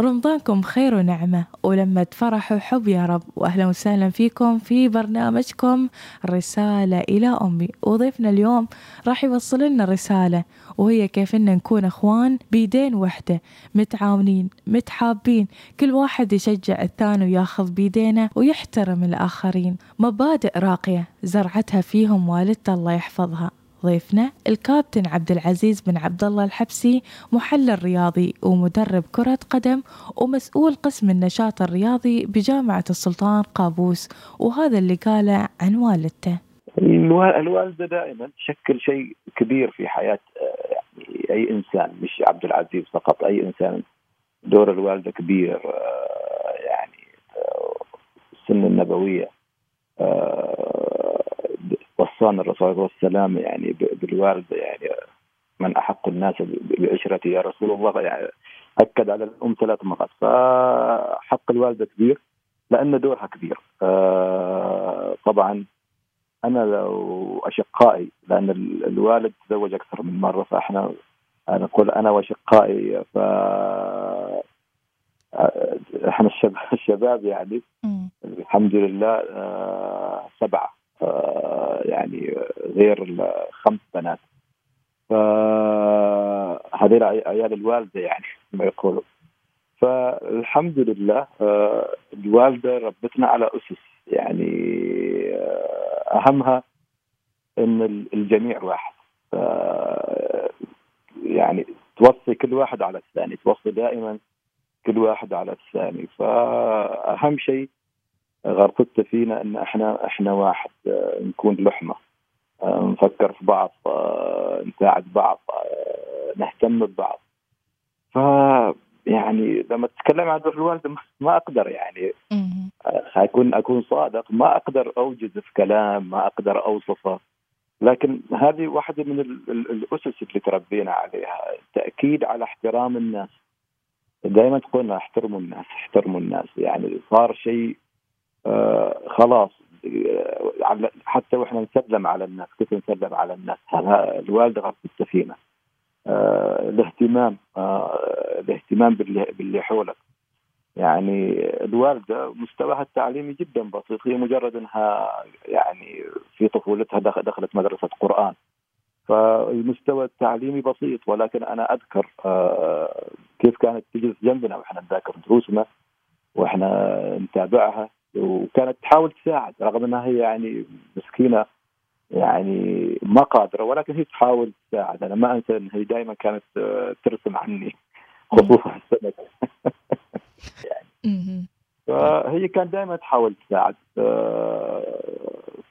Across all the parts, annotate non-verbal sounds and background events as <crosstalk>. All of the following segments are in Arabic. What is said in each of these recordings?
رمضانكم خير ونعمة. ولمة فرح وحب يا رب. وأهلا وسهلا فيكم في برنامجكم رسالة إلى أمي. وضيفنا اليوم راح يوصل لنا رسالة وهي كيف إن نكون أخوان بيدين وحدة متعاونين متحابين. كل واحد يشجع الثاني وياخذ بيدينا ويحترم الآخرين. مبادئ راقية زرعتها فيهم والدته الله يحفظها. ضيفنا الكابتن عبد العزيز بن عبد الله الحبسي محلل رياضي ومدرب كرة قدم ومسؤول قسم النشاط الرياضي بجامعة السلطان قابوس وهذا اللي قاله عن والدته. الوالدة دائما تشكل شيء كبير في حياة يعني أي إنسان مش عبد العزيز فقط أي إنسان دور الوالدة كبير يعني السنة النبوية وصانا الرسول والسلام يعني بالوالدة يعني من أحق الناس بعشرتي. يا رسول الله يعني أكد على الأم ثلاث مرات. فحق الوالدة كبير لأن دورها كبير. آه، طبعا أنا لو أشقائي لأن الوالد تزوج أكثر من مرة فإحنا نقول أنا وأشقائي ف إحنا <laughs> الشباب يعني. الحمد لله آه، سبعة. آه، يعني غير الخمس بنات. فهذول عيال الوالدة يعني ما يقولوا. فالحمد لله آه، الوالدة ربتنا على أسس. يعني آه، أهمها إن الجميع واحد. يعني توصي كل واحد على الثاني توصي دائما كل واحد على الثاني. فأهم شيء غرفتها فينا إن إحنا إحنا واحد آه، نكون لحمة. آه، نفكر في بعض آه، نساعد بعض نهتم ببعض. ف يعني لما تتكلم عن دور الوالده ما أقدر يعني. اكون أكون صادق. ما أقدر اوجز في كلام ما أقدر أوصفه. لكن هذه واحدة من الأسس اللي تربينا عليها. التأكيد على احترام الناس. دائما تقول احترموا الناس احترموا الناس. يعني صار شيء آه خلاص آه حتى وإحنا نسلم على الناس كيف نسلم على الناس؟ الوالده غرفه السفينة. آه الاهتمام آه الاهتمام باللي, باللي حولك. يعني الوالده مستواها التعليمي جدا بسيط هي مجرد إنها يعني في طفولتها دخلت مدرسة قرآن. فالمستوى التعليمي بسيط ولكن أنا أذكر آه كيف كانت تجلس جنبنا وإحنا نذاكر دروسنا وإحنا نتابعها. وكانت تحاول تساعد رغم إنها هي يعني مسكينة يعني ما قادرة ولكن هي تحاول تساعد. أنا ما أنسى إن هي دائما كانت ترسم عني خصوصا السمك <laughs> يعني. فهي كانت دائما تحاول تساعد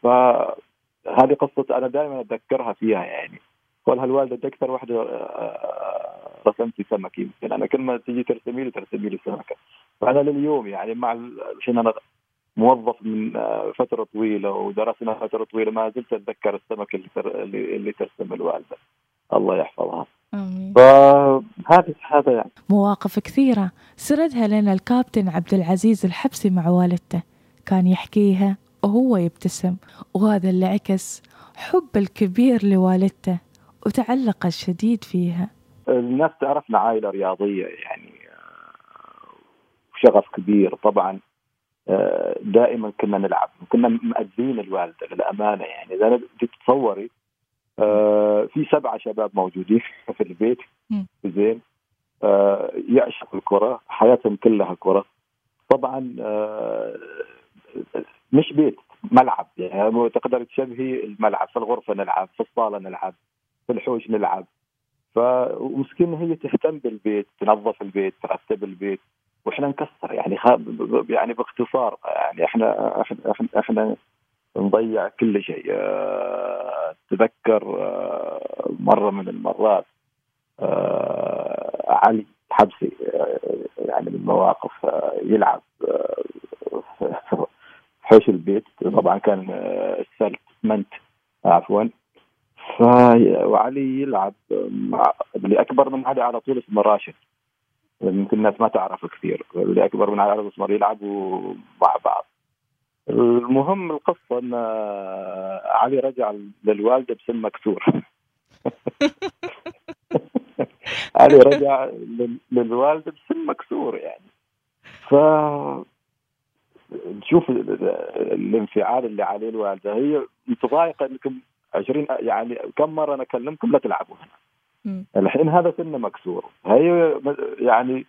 فهذه قصة أنا دائما أتذكرها فيها يعني. قولها الوالدة أكثر واحدة رسمتي سمك يمكن. أنا كل ما تجي ترسمي لي ترسمي لي سمكة. فأنا لليوم يعني مع الحين أنا موظف من آه، فترة طويلة ودرسنا فترة طويلة ما زلت أتذكر السمك اللي تر... اللي ترسم الوالدة. الله يحفظها. فهذا هذا يعني. مواقف كثيرة. سردها لنا الكابتن عبد العزيز الحبسي مع والدته. كان يحكيها وهو يبتسم وهذا اللي عكس حب الكبير لوالدته وتعلق الشديد فيها. الناس تعرفنا عائلة رياضية يعني آه، شغف كبير طبعا. دائما كنا نلعب كنا مأذين الوالدة للأمانة يعني. إذا تتصوري آه، في سبعة شباب موجودين <laughs> في البيت. زين. آه، يعشق الكرة حياتهم كلها كرة. طبعا آه، مش بيت ملعب. يعني تقدر تشبهي الملعب في الغرفة نلعب في الصالة نلعب في الحوش نلعب. فمسكين هي تهتم بالبيت تنظف البيت ترتب البيت. وإحنا نكسر يعني يعني باختصار يعني إحنا إحنا إحنا, نضيع كل شيء. أه تذكر أه مرة من المرات أه علي حبسي يعني من المواقف أه يلعب أه <laughs> حوش البيت. طبعا كان السلت منت عفوا. وعلي يلعب مع اللي اكبر من علي على طول اسمه راشد. يمكن الناس ما تعرف كثير. اللي أكبر من علي الأسمر يلعبوا مع بعض. المهم القصة إن علي رجع للوالدة بسن مكسور. <laughs> علي رجع للوالدة بسن مكسور يعني. ف نشوف الانفعال اللي عليه الوالدة. هي متضايقة إنكم 20 يعني كم مرة أنا أكلمكم لا تلعبوا هنا. الحين هذا سنه مكسور. هي يعني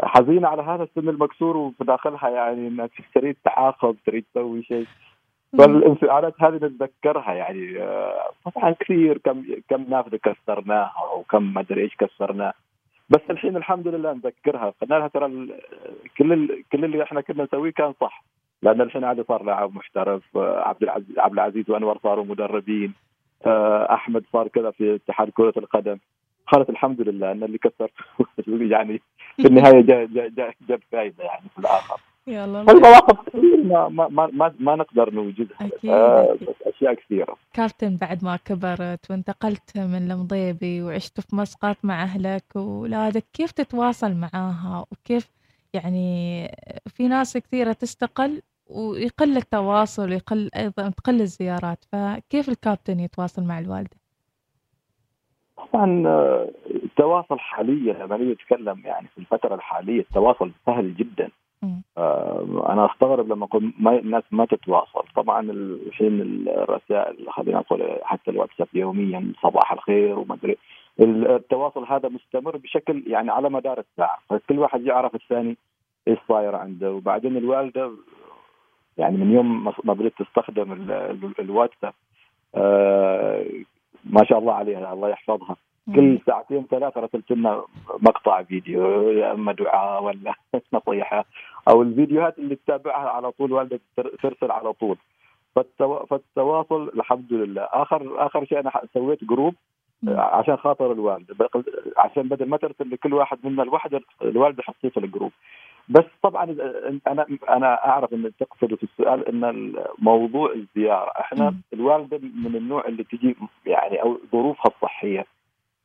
حزينة على هذا السن المكسور وفي داخلها يعني إنك تريد تعاقب تريد تسوي شيء. فالانفعالات هذه نتذكرها يعني آه، طبعا كثير كم كم نافذة كسرناها وكم ما أدري إيش كسرناه بس الحين الحمد لله نذكرها. قلنا لها ترى كل كل اللي إحنا كنا نسويه كان صح. لأن الحين عادي صار لاعب محترف آه، عبد العزيز عبد العزيز وأنور صاروا مدربين. أحمد صار كذا في اتحاد كرة القدم. قالت الحمد لله إن اللي كسرت <laughs> يعني في النهاية جاب جاب فائده يعني في الآخر. يلا المواقف كثير ما ما ما, ما نقدر نوجدها. أكيد, آه أشياء كثيرة. كابتن بعد ما كبرت وانتقلت من المضيبي وعشت في مسقط مع أهلك واولادك كيف تتواصل معاها وكيف يعني في ناس كثيرة تستقل ويقل التواصل ويقل أيضا تقل الزيارات. فكيف الكابتن يتواصل مع الوالدة؟ طبعا التواصل حاليا لما نيجي نتكلم يعني في الفترة الحالية التواصل سهل جدا. آه أنا أستغرب لما أقول ما الناس ما تتواصل. طبعا الحين الرسائل خلينا نقول حتى الواتساب يوميا صباح الخير وما أدري. التواصل هذا مستمر بشكل يعني على مدار الساعة. فكل واحد يعرف الثاني إيش صاير عنده. وبعدين الوالدة يعني من يوم ما بدات تستخدم الواتساب آه ما شاء الله عليها الله يحفظها. كل ساعتين ثلاثة رسلت لنا مقطع فيديو يا أما دعاء ولا <laughs> نصيحة أو الفيديوهات اللي تتابعها على طول والدك ترسل على طول. فالتواصل الحمد لله. اخر آخر شيء أنا سويت group عشان خاطر الوالده عشان بدل ما ترسل لكل واحد منا الوحده، الوالدة حطيه في ال group. بس طبعا أنا أنا أعرف إن تقصد في السؤال إن موضوع الزيارة. إحنا الوالدة من النوع اللي تجي يعني أو ظروفها الصحية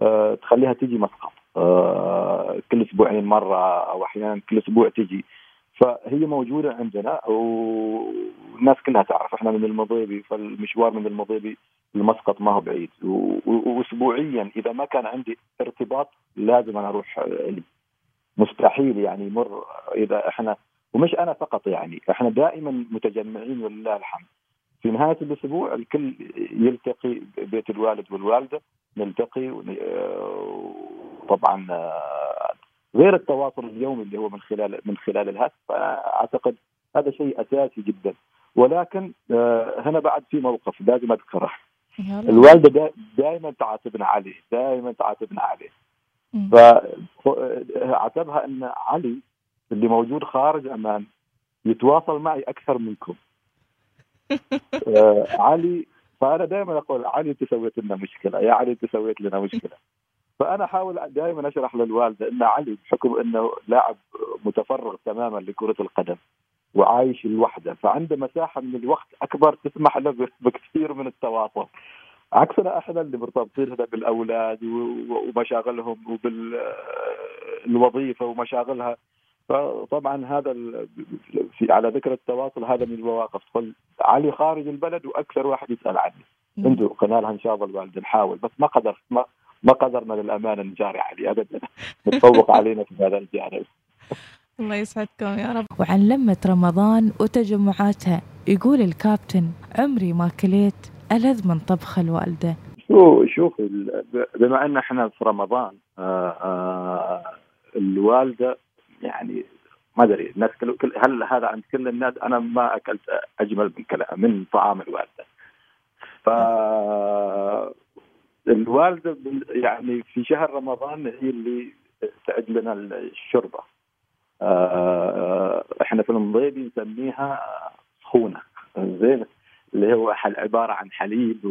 أه تخليها تجي مسقط أه كل أسبوعين مرة أو أحيانا كل أسبوع تجي. فهي موجودة عندنا والناس كلها تعرف إحنا من المضيبي فالمشوار من المضيبي لمسقط ما هو بعيد. واسبوعيا إذا ما كان عندي ارتباط لازم أنا أروح لي مستحيل يعني يمر إذا إحنا ومش أنا فقط يعني إحنا دائما متجمعين ولله الحمد. في نهاية الأسبوع الكل يلتقي بيت الوالد والوالدة نلتقي طبعا غير التواصل اليومي اللي هو من خلال من خلال الهاتف. اعتقد هذا شيء أساسي جدا. ولكن آه، هنا بعد في موقف لازم أذكره. الوالدة دائما تعاتبنا عليه دائما تعاتبنا عليه. فعتبها أن علي اللي موجود خارج عمان يتواصل معي أكثر منكم. <laughs> آه علي فأنا دائما أقول علي أنت سويت لنا مشكلة. يا علي أنت سويت لنا مشكلة. فأنا أحاول دائما أشرح للوالدة أن علي بحكم أنه لاعب متفرغ تماما لكرة القدم وعايش لوحده فعنده مساحة من الوقت أكبر تسمح له بكثير من التواصل. عكسنا إحنا اللي مرتبطين هنا بالأولاد ومشاغلهم وبالوظيفه ومشاغلها. فطبعا هذا في على ذكر التواصل هذا من المواقف. تقول علي خارج البلد وأكثر واحد يسأل عني. أنتم قلنا لها إن شاء الله الوالد نحاول بس ما قدر ما ما قدرنا للأمانة نجاري عليه ابدا. <laughs> نتفوق علينا في هذا الجانب. الله يسعدكم يا رب. وعن لمة رمضان وتجمعاتها يقول الكابتن عمري ما كليت ألذ من طبخ الوالدة؟ شو شوف بما أن إحنا في رمضان آه، آه، الوالدة يعني ما أدري الناس كل هل هذا عند كل الناس؟ أنا ما أكلت أجمل من كلام من طعام الوالدة. ف الوالدة يعني في شهر رمضان هي اللي تعد لنا الشوربه آه، إحنا في المضيبي نسميها سخونة. زين؟ اللي هو عبارة عن حليب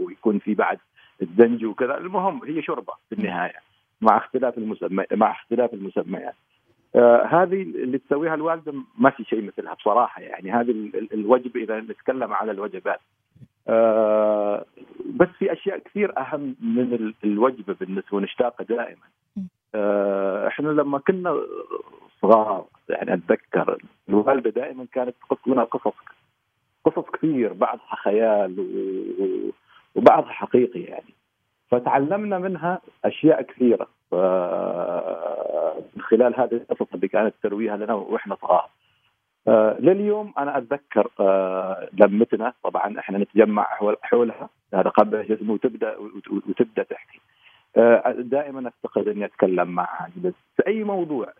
ويكون في بعد الدنج وكذا. المهم هي شوربة في النهاية مع اختلاف المسمى مع اختلاف المسميات. آه هذه اللي تسويها الوالدة ما في شيء مثلها بصراحة يعني. هذه الوجبه إذا نتكلم على الوجبات. آه بس في أشياء كثير أهم من الوجبة بالنسبة ونشتاق دائما. آه إحنا لما كنا صغار يعني أتذكر الوالدة دائما كانت تقص لنا قصص قصص كثير بعضها خيال وبعضها حقيقي يعني فتعلمنا منها أشياء كثيرة من خلال هذه القصص اللي كانت ترويها لنا وإحنا صغار. آه، لليوم أنا أتذكر آه، لمتنا طبعا إحنا نتجمع حولها هذا قبل اسمه وتبدا وتبدأ تحكي. آه، دائما أفتقد إني أتكلم معها في أي موضوع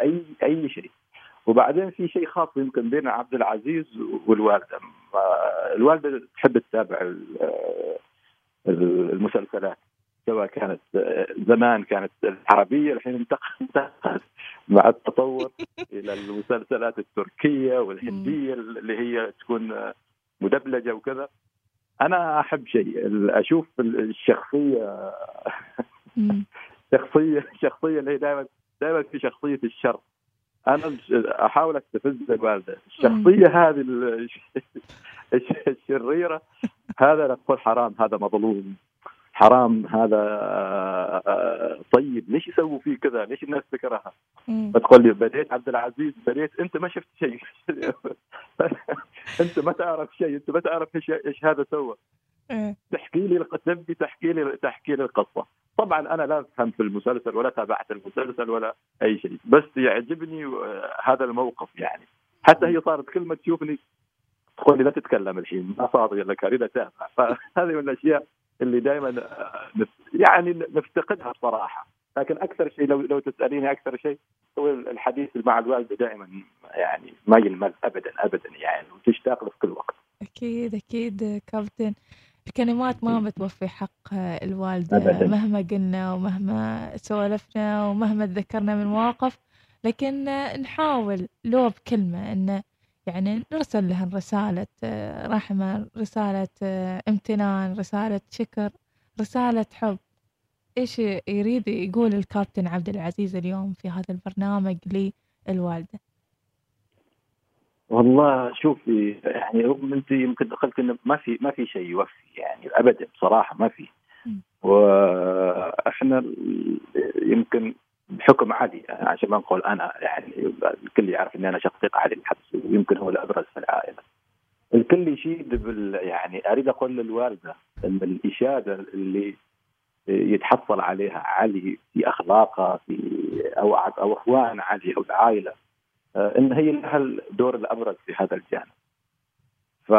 اي أي شيء. وبعدين في شيء خاص يمكن بين عبد العزيز والوالدة. الوالدة تحب تتابع المسلسلات سواء كانت زمان كانت العربية الحين انتقلت مع التطور إلى المسلسلات التركية والهندية اللي هي تكون مدبلجة وكذا. أنا أحب شيء أشوف الشخصية <laughs> شخصيه شخصية اللي هي دائما دائما في شخصية الشر. أنا أحاول أستفز الوالده الشخصية هذه الشريرة هذا نقول حرام هذا مظلوم. حرام هذا طيب. ليش يسووا فيه كذا؟ ليش الناس تكرهها فتقول لي بديت عبد العزيز بديت أنت ما شفت شيء. <laughs> أنت ما تعرف شيء أنت ما تعرف إيش هذا سوى. تحكي لي تبي تحكي لي تحكي لي القصة. طبعا أنا لا افهم في المسلسل ولا تابعت المسلسل ولا أي شيء بس يعجبني هذا الموقف يعني. حتى هي صارت كل ما تشوفني تقول لي لا تتكلم الحين ما فاضي لك أريد اتابع <laughs> فهذه من الأشياء اللي دائما يعني نفتقدها بصراحة. لكن أكثر شيء لو لو تسأليني أكثر شيء هو الحديث مع الوالده دائما يعني ما ينمل ابدا ابدا يعني وتشتاق له في كل وقت. أكيد أكيد كابتن. الكلمات ما بتوفي حق الوالدة أبداً. مهما قلنا ومهما سولفنا ومهما تذكرنا من مواقف لكن نحاول لو بكلمة إنه يعني نرسل لها رسالة رحمة رسالة امتنان رسالة شكر رسالة حب. إيش يريد يقول الكابتن عبد العزيز اليوم في هذا البرنامج للوالدة؟ والله شوفي يعني رغم أنت يمكن دخلت إنه ما في ما في شيء يوفي يعني ابدا بصراحة ما في وإحنا يمكن بحكم علي يعني عشان ما نقول أنا يعني الكل يعرف إني أنا شقيق علي الحبس ويمكن هو الأبرز في العائلة. الكل يشيد بال يعني أريد أقول للوالدة إن الإشادة اللي يتحصل عليها علي في اخلاقه في أو أو أخوان علي أو العائلة إن هي لها الدور الابرز في هذا الجانب. ف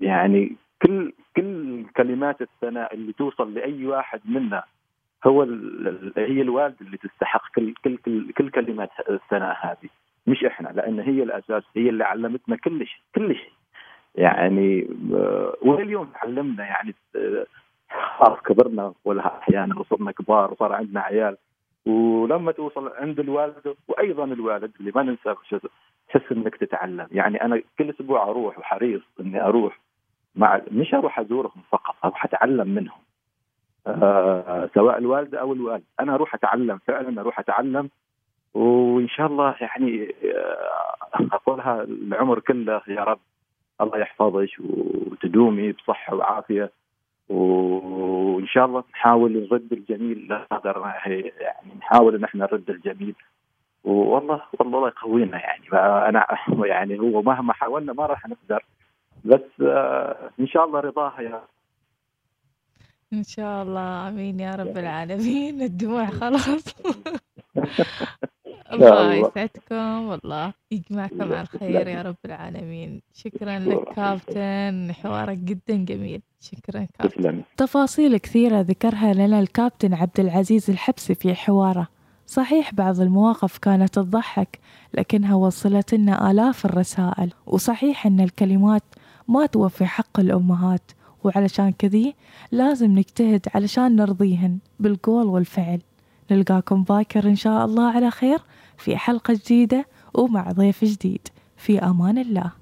يعني كل كل كلمات الثناء اللي توصل لأي واحد منا هو هي الوالده اللي تستحق كل كل كل, كل كلمات الثناء هذه. مش إحنا لأن هي الأساس هي اللي علمتنا كل شيء كل شيء. يعني آه، ولليوم تعلمنا يعني آه، خلاص كبرنا ولا أحيانا وصرنا كبار وصار عندنا عيال. ولما توصل عند الوالد وأيضا الوالد اللي ما ننسى تحس إنك تتعلم. يعني أنا كل أسبوع أروح وحريص إني أروح مع مش أروح أزورهم فقط أروح أتعلم منهم. آه سواء الوالده أو الوالد. أنا أروح أتعلم فعلا أروح أتعلم. وإن شاء الله يعني آه أقولها العمر كله يا رب الله يحفظك وتدومي بصحة وعافية. وإن شاء الله نحاول نرد الجميل لا نقدر يعني نحاول إن إحنا نرد الجميل. والله والله الله يقوينا يعني. أنا <laughs> يعني هو مهما حاولنا ما راح نقدر. بس آه إن شاء الله رضاها يا إن شاء الله. آمين يا رب العالمين. الدموع خلاص. <laughs> الله يسعدكم. والله يجمعكم على الخير يا رب العالمين. شكرا لك كابتن. حوارك جدا جميل. شكرا كابتن. تفاصيل كثيرة ذكرها لنا الكابتن عبد العزيز الحبسي في حواره. صحيح بعض المواقف كانت تضحك لكنها وصلت لنا آلاف الرسائل. وصحيح أن الكلمات ما توفي حق الأمهات. وعلشان كذي لازم نجتهد علشان نرضيهن بالقول والفعل. نلقاكم باكر إن شاء الله على خير. في حلقة جديدة ومع ضيف جديد. في أمان الله.